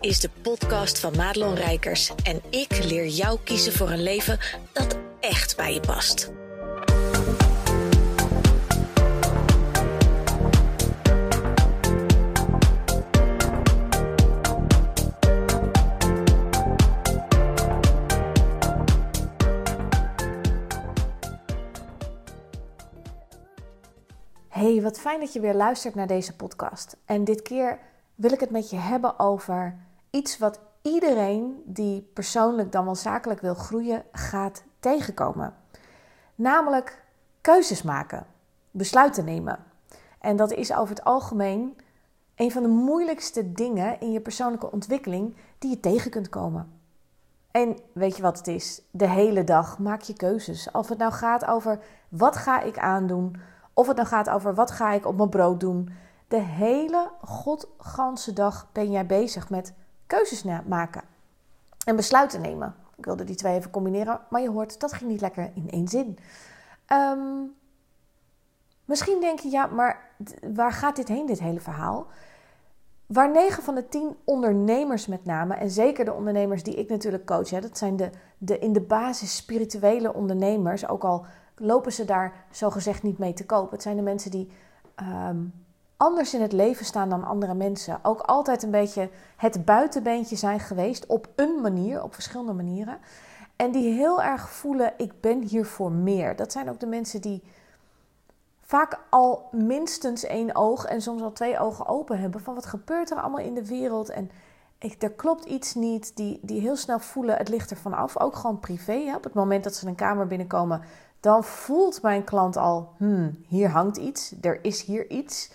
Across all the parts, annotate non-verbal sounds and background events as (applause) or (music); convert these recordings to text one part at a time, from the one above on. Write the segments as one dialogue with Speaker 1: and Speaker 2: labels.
Speaker 1: is de podcast van Madelon Rijkers en ik leer jou kiezen voor een leven dat echt bij je past.
Speaker 2: Hey, wat fijn dat je weer luistert naar deze podcast. En dit keer wil ik het met je hebben over iets wat iedereen die persoonlijk dan wel zakelijk wil groeien gaat tegenkomen. Namelijk keuzes maken, besluiten nemen. En dat is over het algemeen een van de moeilijkste dingen in je persoonlijke ontwikkeling die je tegen kunt komen. En weet je wat het is? De hele dag maak je keuzes. Of het nou gaat over wat ga ik aandoen, of het nou gaat over wat ga ik op mijn brood doen. De hele godganse dag ben jij bezig met keuzes maken en besluiten nemen. Ik wilde die twee even combineren, maar je hoort, dat ging niet lekker in één zin. Ehm, misschien denk je, ja, maar waar gaat dit heen, dit hele verhaal? Waar 9 van de 10 ondernemers met name, en zeker de ondernemers die ik natuurlijk coach, hè, dat zijn de, de in de basis spirituele ondernemers, ook al lopen ze daar zogezegd niet mee te koop. Het zijn de mensen die ehm, anders in het leven staan dan andere mensen. Ook altijd een beetje het buitenbeentje zijn geweest op een manier, op verschillende manieren. En die heel erg voelen, ik ben hier voor meer. Dat zijn ook de mensen die vaak al minstens één oog en soms al twee ogen open hebben. Van wat gebeurt er allemaal in de wereld? En ik, er klopt iets niet. Die, die heel snel voelen, het ligt er vanaf. Ook gewoon privé. Op het moment dat ze een kamer binnenkomen, dan voelt mijn klant al, hmm, hier hangt iets. Er is hier iets.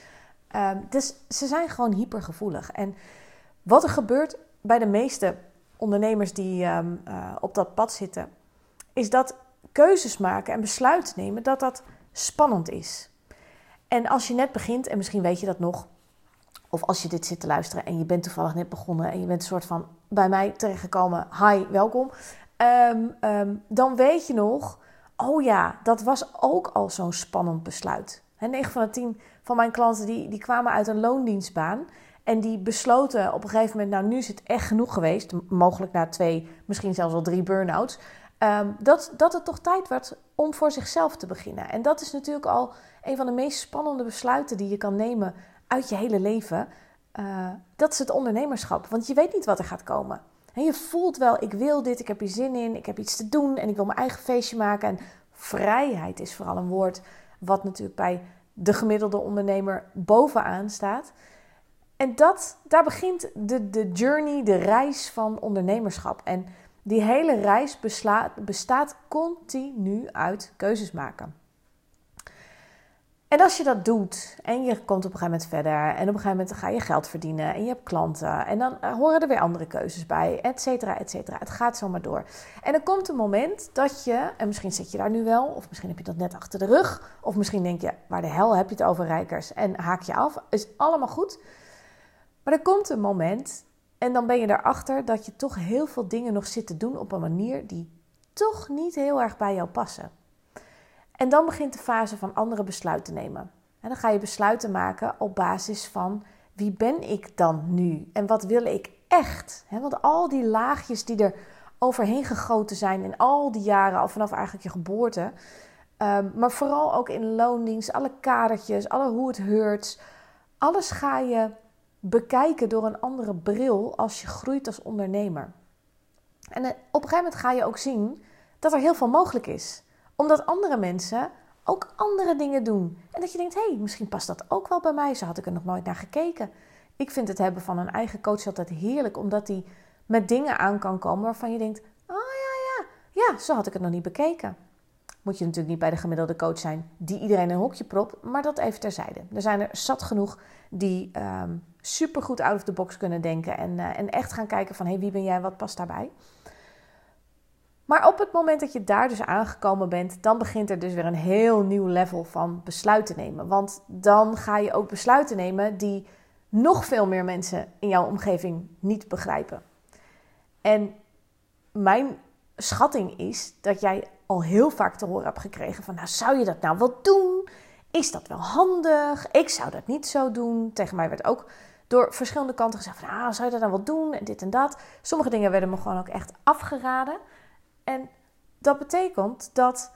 Speaker 2: Ehm, dus ze zijn gewoon hypergevoelig. En wat er gebeurt bij de meeste ondernemers die ehm, eh, op dat pad zitten, is dat keuzes maken en besluiten nemen, dat dat spannend is. En als je net begint, en misschien weet je dat nog, of als je dit zit te luisteren en je bent toevallig net begonnen en je bent een soort van bij mij terechtgekomen, hi, welkom, ehm, dan weet je nog, oh ja, dat was ook al zo'n spannend besluit. 9 van de 10 van mijn klanten die, die kwamen uit een loondienstbaan. En die besloten op een gegeven moment, nou nu is het echt genoeg geweest. Mogelijk na twee, misschien zelfs wel drie burn-outs. Ehm, dat, dat het toch tijd werd om voor zichzelf te beginnen. En dat is natuurlijk al een van de meest spannende besluiten die je kan nemen uit je hele leven. Uh, dat is het ondernemerschap. Want je weet niet wat er gaat komen. En je voelt wel, ik wil dit, ik heb hier zin in, ik heb iets te doen en ik wil mijn eigen feestje maken. En vrijheid is vooral een woord wat natuurlijk bij de gemiddelde ondernemer bovenaan staat. En dat, daar begint de, de journey, de reis van ondernemerschap. En die hele reis bestaat continu uit keuzes maken. En als je dat doet en je komt op een gegeven moment verder en op een gegeven moment ga je geld verdienen en je hebt klanten en dan horen er weer andere keuzes bij, et cetera, et cetera. Het gaat zomaar door. En er komt een moment dat je, en misschien zit je daar nu wel, of misschien heb je dat net achter de rug, of misschien denk je, waar de hel heb je het over rijkers en haak je af, is allemaal goed. Maar er komt een moment en dan ben je erachter dat je toch heel veel dingen nog zit te doen op een manier die toch niet heel erg bij jou passen. En dan begint de fase van andere besluiten nemen. En dan ga je besluiten maken op basis van wie ben ik dan nu en wat wil ik echt? Want al die laagjes die er overheen gegoten zijn in al die jaren, al vanaf eigenlijk je geboorte, ehm, maar vooral ook in loondienst, alle kadertjes, alle hoe het heurt, alles ga je bekijken door een andere bril als je groeit als ondernemer. En eh, op een gegeven moment ga je ook zien dat er heel veel mogelijk is omdat andere mensen ook andere dingen doen. En dat je denkt, hé, hey, misschien past dat ook wel bij mij. Zo had ik er nog nooit naar gekeken. Ik vind het hebben van een eigen coach altijd heerlijk, omdat hij met dingen aan kan komen waarvan je denkt, oh ja, ja, ja, zo had ik het nog niet bekeken. Moet je natuurlijk niet bij de gemiddelde coach zijn die iedereen een hokje propt, maar dat even terzijde. Er zijn er zat genoeg die um, ehm, super goed out of the box kunnen denken en, uh, en echt gaan kijken van, hé, hey, wie ben jij, wat past daarbij? Maar op het moment dat je daar dus aangekomen bent, dan begint er dus weer een heel nieuw level van besluiten nemen. Want dan ga je ook besluiten nemen die nog veel meer mensen in jouw omgeving niet begrijpen. En mijn schatting is dat jij al heel vaak te horen hebt gekregen van, nou zou je dat nou wel doen? Is dat wel handig? Ik zou dat niet zo doen. Tegen mij werd ook door verschillende kanten gezegd van, ah, zou je dat dan wel doen en dit en dat. Sommige dingen werden me gewoon ook echt afgeraden. En dat betekent dat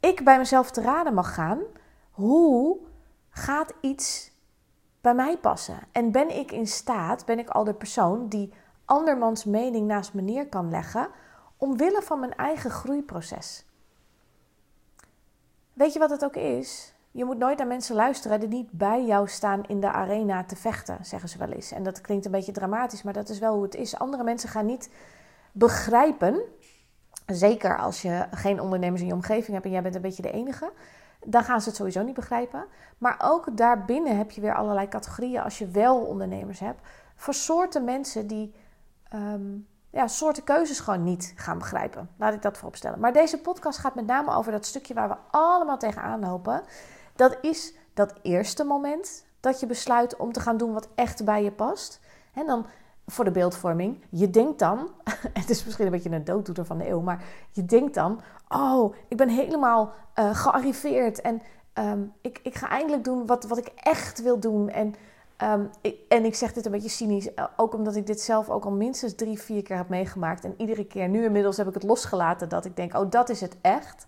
Speaker 2: ik bij mezelf te raden mag gaan, hoe gaat iets bij mij passen? En ben ik in staat, ben ik al de persoon die andermans mening naast me neer kan leggen, omwille van mijn eigen groeiproces? Weet je wat het ook is? Je moet nooit naar mensen luisteren die niet bij jou staan in de arena te vechten, zeggen ze wel eens. En dat klinkt een beetje dramatisch, maar dat is wel hoe het is. Andere mensen gaan niet begrijpen, zeker als je geen ondernemers in je omgeving hebt en jij bent een beetje de enige, dan gaan ze het sowieso niet begrijpen. Maar ook daarbinnen heb je weer allerlei categorieën als je wel ondernemers hebt. Voor soorten mensen die ehm, ja, soorten keuzes gewoon niet gaan begrijpen. Laat ik dat voorop stellen. Maar deze podcast gaat met name over dat stukje waar we allemaal tegenaan lopen. Dat is dat eerste moment dat je besluit om te gaan doen wat echt bij je past. En dan voor de beeldvorming, je denkt dan, (laughs) het is misschien een beetje een dooddoener van de eeuw, maar je denkt dan, oh, ik ben helemaal uh, gearriveerd en ehm, ik, ik ga eindelijk doen wat, wat ik echt wil doen. En, um, ik, en ik zeg dit een beetje cynisch, eh, ook omdat ik dit zelf ook al minstens drie, vier keer heb meegemaakt. En iedere keer, nu inmiddels heb ik het losgelaten dat ik denk, oh, dat is het echt.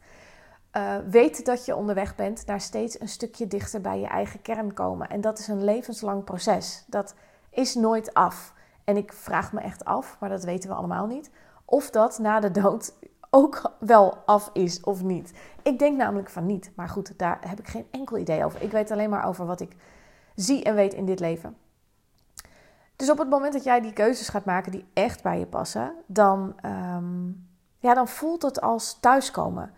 Speaker 2: Uh, weet dat je onderweg bent naar steeds een stukje dichter bij je eigen kern komen. En dat is een levenslang proces. Dat is nooit af. En ik vraag me echt af, maar dat weten we allemaal niet, of dat na de dood ook wel af is of niet. Ik denk namelijk van niet. Maar goed, daar heb ik geen enkel idee over. Ik weet alleen maar over wat ik zie en weet in dit leven. Dus op het moment dat jij die keuzes gaat maken die echt bij je passen, dan, um, ja, dan voelt het als thuiskomen.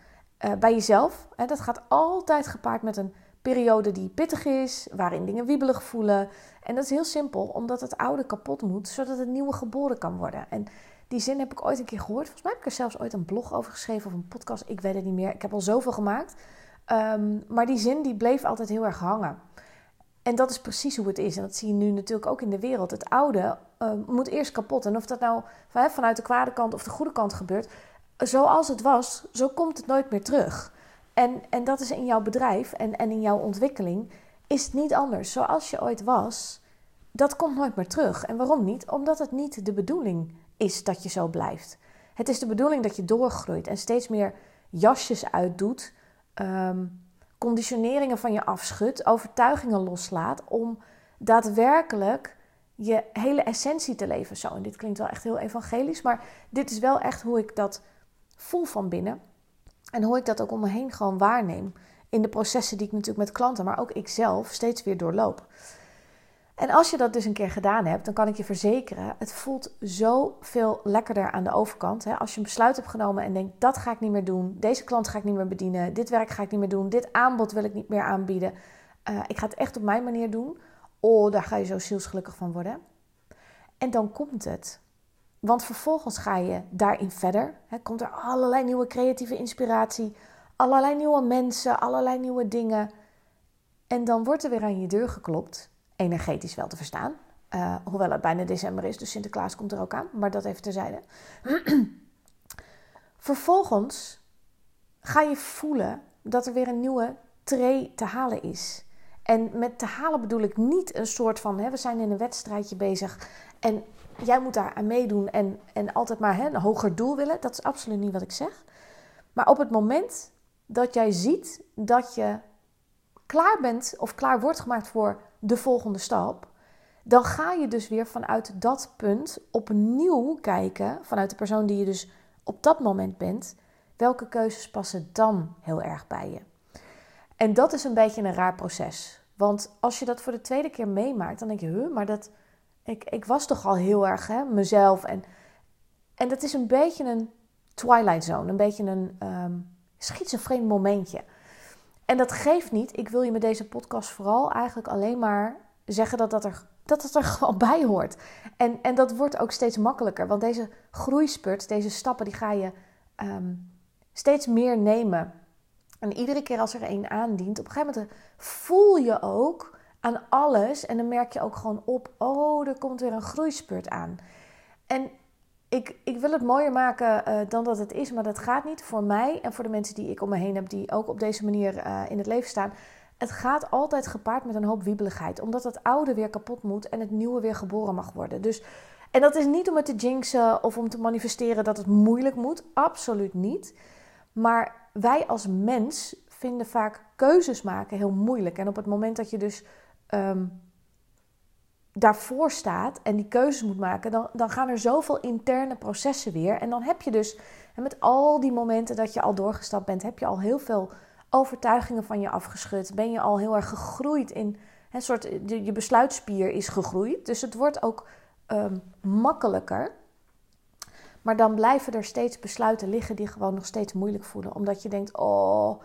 Speaker 2: Uh, bij jezelf. Hè, dat gaat altijd gepaard met een periode die pittig is, waarin dingen wiebelig voelen. En dat is heel simpel, omdat het oude kapot moet, zodat het nieuwe geboren kan worden. En die zin heb ik ooit een keer gehoord. Volgens mij heb ik er zelfs ooit een blog over geschreven of een podcast. Ik weet het niet meer. Ik heb al zoveel gemaakt. Um, maar die zin die bleef altijd heel erg hangen. En dat is precies hoe het is. En dat zie je nu natuurlijk ook in de wereld. Het oude uh, moet eerst kapot. En of dat nou vanuit de kwade kant of de goede kant gebeurt, zoals het was, zo komt het nooit meer terug. En, en dat is in jouw bedrijf en, en in jouw ontwikkeling is het niet anders. Zoals je ooit was, dat komt nooit meer terug. En waarom niet? Omdat het niet de bedoeling is dat je zo blijft. Het is de bedoeling dat je doorgroeit en steeds meer jasjes uitdoet, um, conditioneringen van je afschudt, overtuigingen loslaat om daadwerkelijk je hele essentie te leven. Zo, en dit klinkt wel echt heel evangelisch, maar dit is wel echt hoe ik dat voel van binnen. En hoe ik dat ook om me heen gewoon waarneem. In de processen die ik natuurlijk met klanten, maar ook ik zelf steeds weer doorloop. En als je dat dus een keer gedaan hebt, dan kan ik je verzekeren, het voelt zoveel lekkerder aan de overkant. Hè? Als je een besluit hebt genomen en denkt, dat ga ik niet meer doen, deze klant ga ik niet meer bedienen, dit werk ga ik niet meer doen, dit aanbod wil ik niet meer aanbieden. Uh, ik ga het echt op mijn manier doen. Oh, daar ga je zo zielsgelukkig van worden. En dan komt het. Want vervolgens ga je daarin verder. Hè, komt er allerlei nieuwe creatieve inspiratie, allerlei nieuwe mensen, allerlei nieuwe dingen. En dan wordt er weer aan je deur geklopt, energetisch wel te verstaan. Uh, hoewel het bijna december is, dus Sinterklaas komt er ook aan, maar dat even terzijde. (clears throat) Vervolgens ga je voelen dat er weer een nieuwe tree te halen is. En met te halen bedoel ik niet een soort van, we zijn in een wedstrijdje bezig en jij moet daar aan meedoen en, en altijd maar hè, een hoger doel willen. Dat is absoluut niet wat ik zeg. Maar op het moment dat jij ziet dat je klaar bent of klaar wordt gemaakt voor de volgende stap, dan ga je dus weer vanuit dat punt opnieuw kijken, vanuit de persoon die je dus op dat moment bent, welke keuzes passen dan heel erg bij je. En dat is een beetje een raar proces. Want als je dat voor de tweede keer meemaakt, dan denk je, huh, maar dat, ik, ik was toch al heel erg hè, mezelf. En, en dat is een beetje een twilight zone, een beetje een um, schizofreen momentje. En dat geeft niet. Ik wil je met deze podcast vooral eigenlijk alleen maar zeggen dat dat er, dat het er (laughs) gewoon bij hoort. En, en dat wordt ook steeds makkelijker. Want deze groeispurt, deze stappen, die ga je um, steeds meer nemen. En iedere keer als er één aandient, op een gegeven moment voel je ook aan alles. En dan merk je ook gewoon op, oh, er komt weer een groeispurt aan. En ik, ik wil het mooier maken uh, dan dat het is, maar dat gaat niet. Voor mij en voor de mensen die ik om me heen heb, die ook op deze manier uh, in het leven staan, het gaat altijd gepaard met een hoop wiebeligheid. Omdat het oude weer kapot moet en het nieuwe weer geboren mag worden. Dus, en dat is niet om het te jinxen of om te manifesteren dat het moeilijk moet. Absoluut niet. Maar wij als mens vinden vaak keuzes maken heel moeilijk. En op het moment dat je dus ehm, daarvoor staat en die keuzes moet maken, dan, dan gaan er zoveel interne processen weer. En dan heb je dus, en met al die momenten dat je al doorgestapt bent, heb je al heel veel overtuigingen van je afgeschud. Ben je al heel erg gegroeid in een soort, je besluitspier is gegroeid. Dus het wordt ook ehm, makkelijker. Maar dan blijven er steeds besluiten liggen die gewoon nog steeds moeilijk voelen. Omdat je denkt, oh,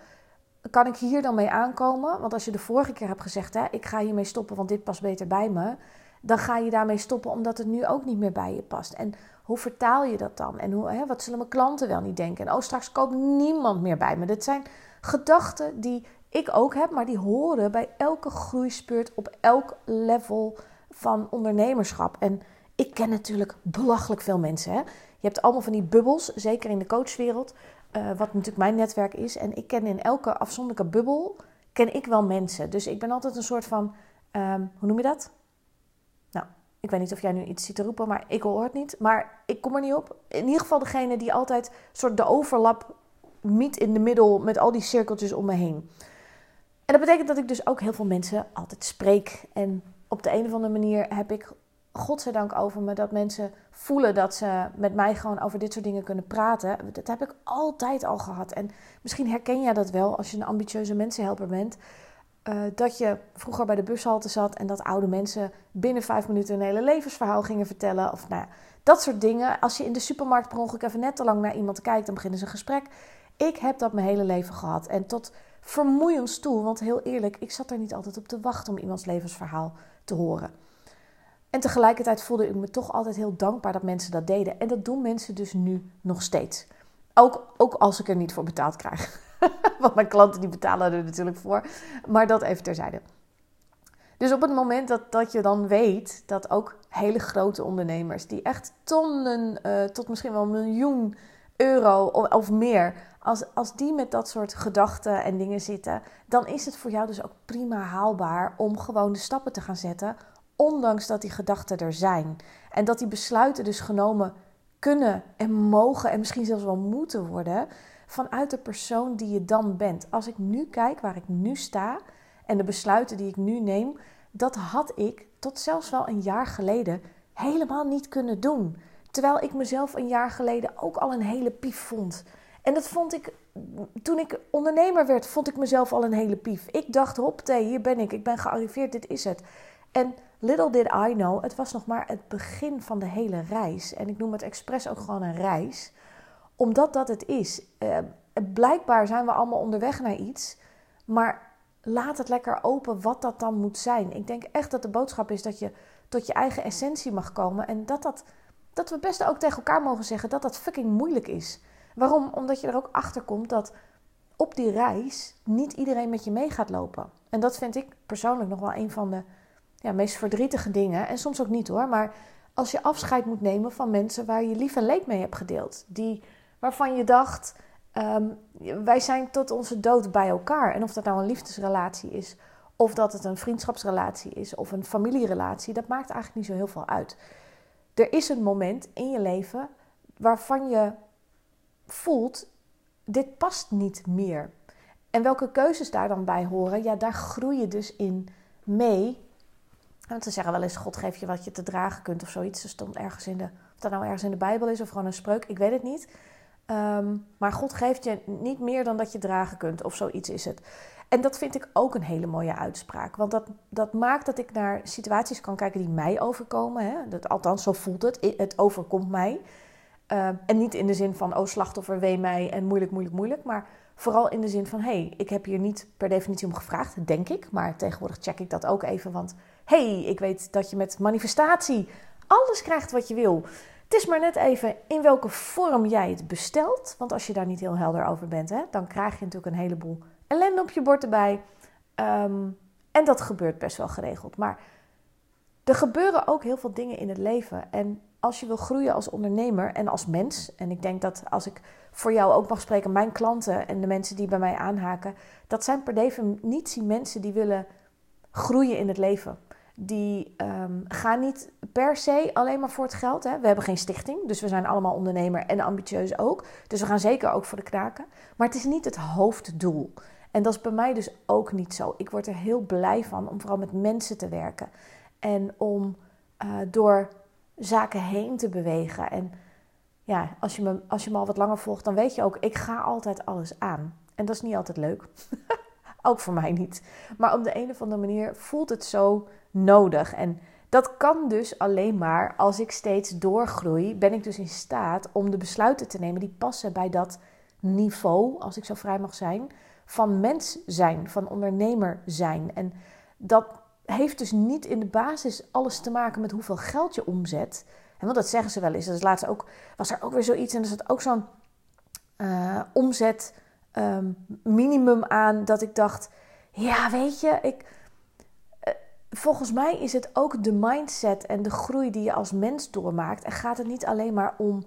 Speaker 2: kan ik hier dan mee aankomen? Want als je de vorige keer hebt gezegd, hè, ik ga hiermee stoppen, want dit past beter bij me. Dan ga je daarmee stoppen omdat het nu ook niet meer bij je past. En hoe vertaal je dat dan? En hoe, hè, wat zullen mijn klanten wel niet denken? En oh, straks koopt niemand meer bij me. Dit zijn gedachten die ik ook heb, maar die horen bij elke groeispeurt op elk level van ondernemerschap. En ik ken natuurlijk belachelijk veel mensen. Hè? Je hebt allemaal van die bubbels, zeker in de coachwereld, uh, wat natuurlijk mijn netwerk is. En ik ken in elke afzonderlijke bubbel, ken ik wel mensen. Dus ik ben altijd een soort van, um, hoe noem je dat? Nou, ik weet niet of jij nu iets ziet te roepen, maar ik hoor het niet. Maar ik kom er niet op. In ieder geval degene die altijd soort de overlap meet in de middel met al die cirkeltjes om me heen. En dat betekent dat ik dus ook heel veel mensen altijd spreek. En op de een of andere manier heb ik godzijdank over me dat mensen voelen dat ze met mij gewoon over dit soort dingen kunnen praten. Dat heb ik altijd al gehad. En misschien herken jij dat wel als je een ambitieuze mensenhelper bent. Uh, dat je vroeger bij de bushalte zat en dat oude mensen binnen vijf minuten een hele levensverhaal gingen vertellen. Of nou ja, dat soort dingen. Als je in de supermarkt per ongeluk even net te lang naar iemand kijkt, dan beginnen ze een gesprek. Ik heb dat mijn hele leven gehad. En tot vermoeiend toe, want heel eerlijk, ik zat er niet altijd op te wachten om iemands levensverhaal te horen. En tegelijkertijd voelde ik me toch altijd heel dankbaar dat mensen dat deden. En dat doen mensen dus nu nog steeds. Ook, ook als ik er niet voor betaald krijg. (laughs) Want mijn klanten die betalen er natuurlijk voor. Maar dat even terzijde. Dus op het moment dat, dat je dan weet dat ook hele grote ondernemers, die echt tonnen uh, tot misschien wel miljoen euro of, of meer, als, als die met dat soort gedachten en dingen zitten, dan is het voor jou dus ook prima haalbaar om gewoon de stappen te gaan zetten ondanks dat die gedachten er zijn. En dat die besluiten dus genomen kunnen en mogen en misschien zelfs wel moeten worden vanuit de persoon die je dan bent. Als ik nu kijk waar ik nu sta en de besluiten die ik nu neem, dat had ik tot zelfs wel een jaar geleden helemaal niet kunnen doen. Terwijl ik mezelf een jaar geleden ook al een hele pief vond. En dat vond ik, toen ik ondernemer werd, vond ik mezelf al een hele pief. Ik dacht, hopte, hier ben ik, ik ben gearriveerd, dit is het. En little did I know, het was nog maar het begin van de hele reis. En ik noem het expres ook gewoon een reis, omdat dat het is. Uh, blijkbaar zijn we allemaal onderweg naar iets, maar laat het lekker open wat dat dan moet zijn. Ik denk echt dat de boodschap is dat je tot je eigen essentie mag komen en dat, dat, dat we best ook tegen elkaar mogen zeggen dat dat fucking moeilijk is. Waarom? Omdat je er ook achter komt dat op die reis niet iedereen met je mee gaat lopen. En dat vind ik persoonlijk nog wel een van de ja, meest verdrietige dingen. En soms ook niet hoor. Maar als je afscheid moet nemen van mensen waar je lief en leed mee hebt gedeeld. Die, waarvan je dacht, ehm, wij zijn tot onze dood bij elkaar. En of dat nou een liefdesrelatie is, of dat het een vriendschapsrelatie is, of een familierelatie, dat maakt eigenlijk niet zo heel veel uit. Er is een moment in je leven waarvan je voelt, dit past niet meer. En welke keuzes daar dan bij horen, ja, daar groei je dus in mee want ze zeggen wel eens: God geeft je wat je te dragen kunt of zoiets. Er stond ergens in de. Of dat nou ergens in de Bijbel is of gewoon een spreuk, ik weet het niet. Ehm, maar God geeft je niet meer dan dat je dragen kunt of zoiets is het. En dat vind ik ook een hele mooie uitspraak. Want dat, dat maakt dat ik naar situaties kan kijken die mij overkomen. Hè? Dat, althans, zo voelt het. Het overkomt mij. Ehm, en niet in de zin van, oh slachtoffer, wee mij en moeilijk, moeilijk, moeilijk. Maar vooral in de zin van, hey, ik heb hier niet per definitie om gevraagd, denk ik. Maar tegenwoordig check ik dat ook even, want hey, ik weet dat je met manifestatie alles krijgt wat je wil. Het is maar net even in welke vorm jij het bestelt. Want als je daar niet heel helder over bent, hè, dan krijg je natuurlijk een heleboel ellende op je bord erbij. Ehm, en dat gebeurt best wel geregeld. Maar er gebeuren ook heel veel dingen in het leven. En als je wil groeien als ondernemer en als mens, en ik denk dat als ik voor jou ook mag spreken, mijn klanten en de mensen die bij mij aanhaken, dat zijn per definitie mensen die willen groeien in het leven. Die um, gaan niet per se alleen maar voor het geld. Hè. We hebben geen stichting, dus we zijn allemaal ondernemer en ambitieus ook. Dus we gaan zeker ook voor de knaken. Maar het is niet het hoofddoel. En dat is bij mij dus ook niet zo. Ik word er heel blij van om vooral met mensen te werken. En om uh, door zaken heen te bewegen. En ja, als je, me, als je me al wat langer volgt, dan weet je ook, ik ga altijd alles aan. En dat is niet altijd leuk. (laughs) ook voor mij niet. Maar op de een of andere manier voelt het zo nodig. En dat kan dus alleen maar als ik steeds doorgroei, ben ik dus in staat om de besluiten te nemen die passen bij dat niveau, als ik zo vrij mag zijn, van mens zijn, van ondernemer zijn. En dat heeft dus niet in de basis alles te maken met hoeveel geld je omzet. En want dat zeggen ze wel eens. Dat is laatst ook, was er ook weer zoiets en er zat ook zo'n uh, omzet ehm, minimum aan dat ik dacht, ja weet je, ik, eh, volgens mij is het ook de mindset en de groei die je als mens doormaakt. En gaat het niet alleen maar om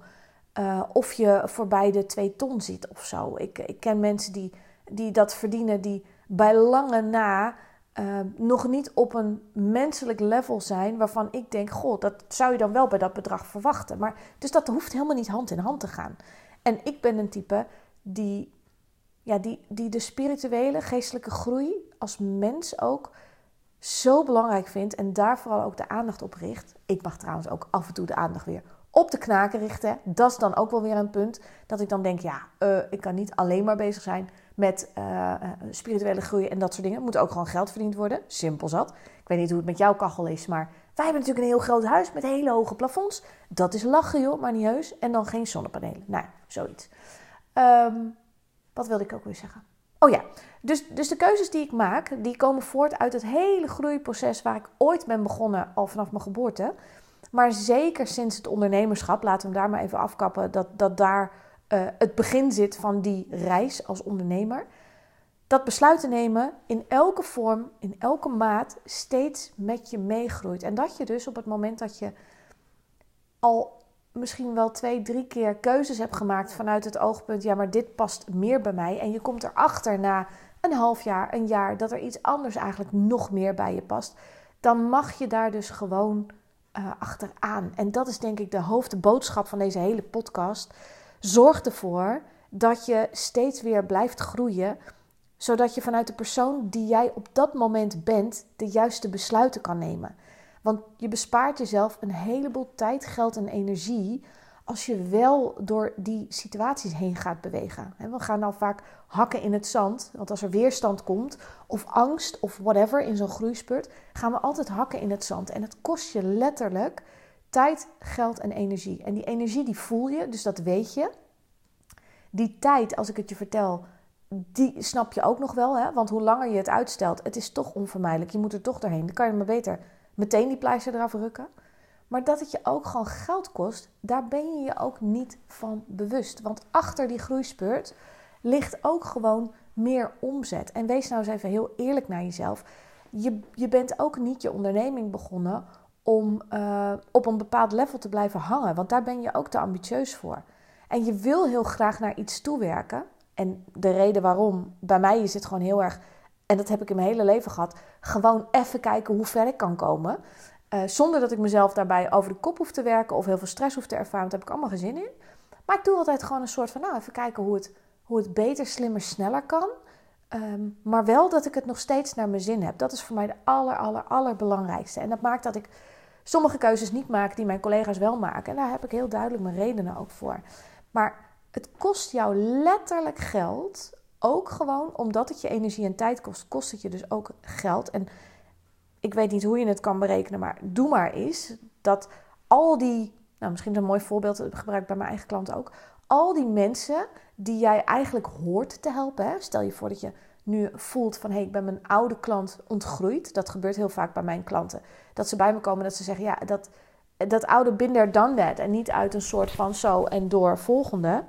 Speaker 2: uh, of je voorbij de twee ton zit of zo. Ik, ik ken mensen die, die dat verdienen, die bij lange na uh, nog niet op een menselijk level zijn waarvan ik denk: Goh, dat zou je dan wel bij dat bedrag verwachten. Maar, dus dat hoeft helemaal niet hand in hand te gaan. En ik ben een type die, ja, die, die de spirituele, geestelijke groei als mens ook zo belangrijk vindt en daar vooral ook de aandacht op richt. Ik mag trouwens ook af en toe de aandacht weer op de knaken richten. Dat is dan ook wel weer een punt dat ik dan denk: ja, uh, ik kan niet alleen maar bezig zijn met uh, spirituele groei en dat soort dingen. Moet ook gewoon geld verdiend worden. Simpel zat. Ik weet niet hoe het met jouw kachel is, maar wij hebben natuurlijk een heel groot huis met hele hoge plafonds. Dat is lachen joh, maar niet heus. En dan geen zonnepanelen. Nou, zoiets. Um, wat wilde ik ook weer zeggen? Oh ja, dus, dus de keuzes die ik maak, die komen voort uit het hele groeiproces waar ik ooit ben begonnen, al vanaf mijn geboorte. Maar zeker sinds het ondernemerschap, laten we hem daar maar even afkappen, dat, dat daar uh, het begin zit van die reis als ondernemer. Dat besluiten nemen in elke vorm, in elke maat, steeds met je meegroeit. En dat je dus op het moment dat je al misschien wel twee, drie keer keuzes hebt gemaakt vanuit het oogpunt, ja, maar dit past meer bij mij. En je komt erachter na een half jaar, een jaar, dat er iets anders eigenlijk nog meer bij je past. Dan mag je daar dus gewoon uh, achteraan. En dat is denk ik de hoofdboodschap van deze hele podcast. Zorg ervoor dat je steeds weer blijft groeien, zodat je vanuit de persoon die jij op dat moment bent, de juiste besluiten kan nemen. Want je bespaart jezelf een heleboel tijd, geld en energie als je wel door die situaties heen gaat bewegen. We gaan dan vaak hakken in het zand, want als er weerstand komt, of angst of whatever in zo'n groeispurt, gaan we altijd hakken in het zand. En het kost je letterlijk Tijd, geld en energie. En die energie die voel je, dus dat weet je. Die tijd, als ik het je vertel, die snap je ook nog wel. Hè? Want hoe langer je het uitstelt, het is toch onvermijdelijk. Je moet er toch doorheen. Dan kan je maar beter meteen die pleister eraf rukken. Maar dat het je ook gewoon geld kost, daar ben je je ook niet van bewust. Want achter die groeispurt ligt ook gewoon meer omzet. En wees nou eens even heel eerlijk naar jezelf. Je, je bent ook niet je onderneming begonnen om uh, op een bepaald level te blijven hangen. Want daar ben je ook te ambitieus voor. En je wil heel graag naar iets toewerken. En de reden waarom, bij mij is het gewoon heel erg, en dat heb ik in mijn hele leven gehad, gewoon even kijken hoe ver ik kan komen. Uh, zonder dat ik mezelf daarbij over de kop hoef te werken of heel veel stress hoef te ervaren. Daar heb ik allemaal geen zin in. Maar ik doe altijd gewoon een soort van, nou, even kijken hoe het, hoe het beter, slimmer, sneller kan. Um, maar wel dat ik het nog steeds naar mijn zin heb. Dat is voor mij de aller, aller, allerbelangrijkste. En dat maakt dat ik sommige keuzes niet maak die mijn collega's wel maken. En daar heb ik heel duidelijk mijn redenen ook voor. Maar het kost jou letterlijk geld. Ook gewoon omdat het je energie en tijd kost, kost het je dus ook geld. En ik weet niet hoe je het kan berekenen, maar doe maar eens dat al die, nou misschien een mooi voorbeeld, dat ik bij mijn eigen klanten ook. Al die mensen die jij eigenlijk hoort te helpen. Stel je voor dat je nu voelt van hé, hey, ik ben mijn oude klant ontgroeid. Dat gebeurt heel vaak bij mijn klanten. Dat ze bij me komen dat ze zeggen, ja, dat, dat oude binder dan dat. En niet uit een soort van zo en door volgende.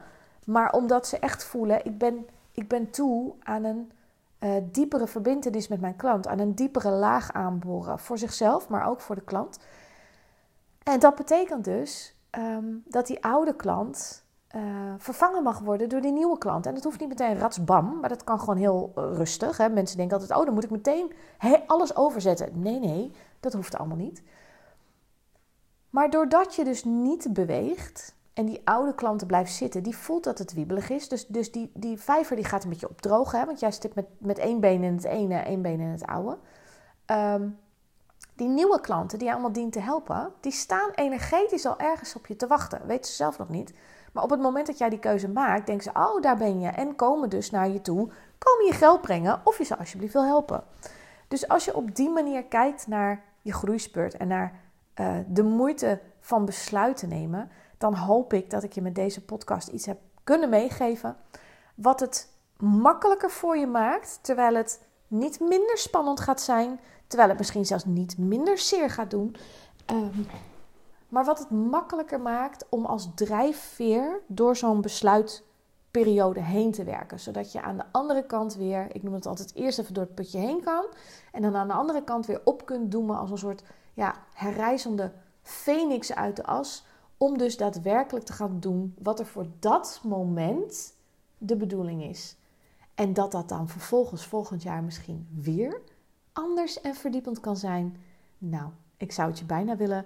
Speaker 2: Maar omdat ze echt voelen, ik ben, ik ben toe aan een uh, diepere verbindenis met mijn klant. Aan een diepere laag aanboren. Voor zichzelf, maar ook voor de klant. En dat betekent dus ehm, dat die oude klant uh, vervangen mag worden door die nieuwe klant. En dat hoeft niet meteen ratsbam, maar dat kan gewoon heel eh, rustig. Hè? Mensen denken altijd, oh, dan moet ik meteen alles overzetten. Nee, nee, dat hoeft allemaal niet. Maar doordat je dus niet beweegt en die oude klanten blijft zitten, die voelt dat het wiebelig is. Dus, dus die, die vijver die gaat een beetje opdrogen, hè? want jij zit met, met één been in het ene, één been in het oude. Ehm, die nieuwe klanten die je allemaal dient te helpen, die staan energetisch al ergens op je te wachten. Weten ze zelf nog niet. Maar op het moment dat jij die keuze maakt, denken ze: Oh, daar ben je. En komen dus naar je toe, komen je geld brengen of je ze alsjeblieft wil helpen. Dus als je op die manier kijkt naar je groeispurt en naar uh, de moeite van besluiten nemen, dan hoop ik dat ik je met deze podcast iets heb kunnen meegeven. Wat het makkelijker voor je maakt, terwijl het niet minder spannend gaat zijn, terwijl het misschien zelfs niet minder zeer gaat doen. Um, maar wat het makkelijker maakt om als drijfveer door zo'n besluitperiode heen te werken. Zodat je aan de andere kant weer, ik noem het altijd eerst even door het putje heen kan. En dan aan de andere kant weer op kunt doemen als een soort ja, herrijzende phoenix uit de as. Om dus daadwerkelijk te gaan doen wat er voor dat moment de bedoeling is. En dat dat dan vervolgens volgend jaar misschien weer anders en verdiepend kan zijn. Nou, ik zou het je bijna willen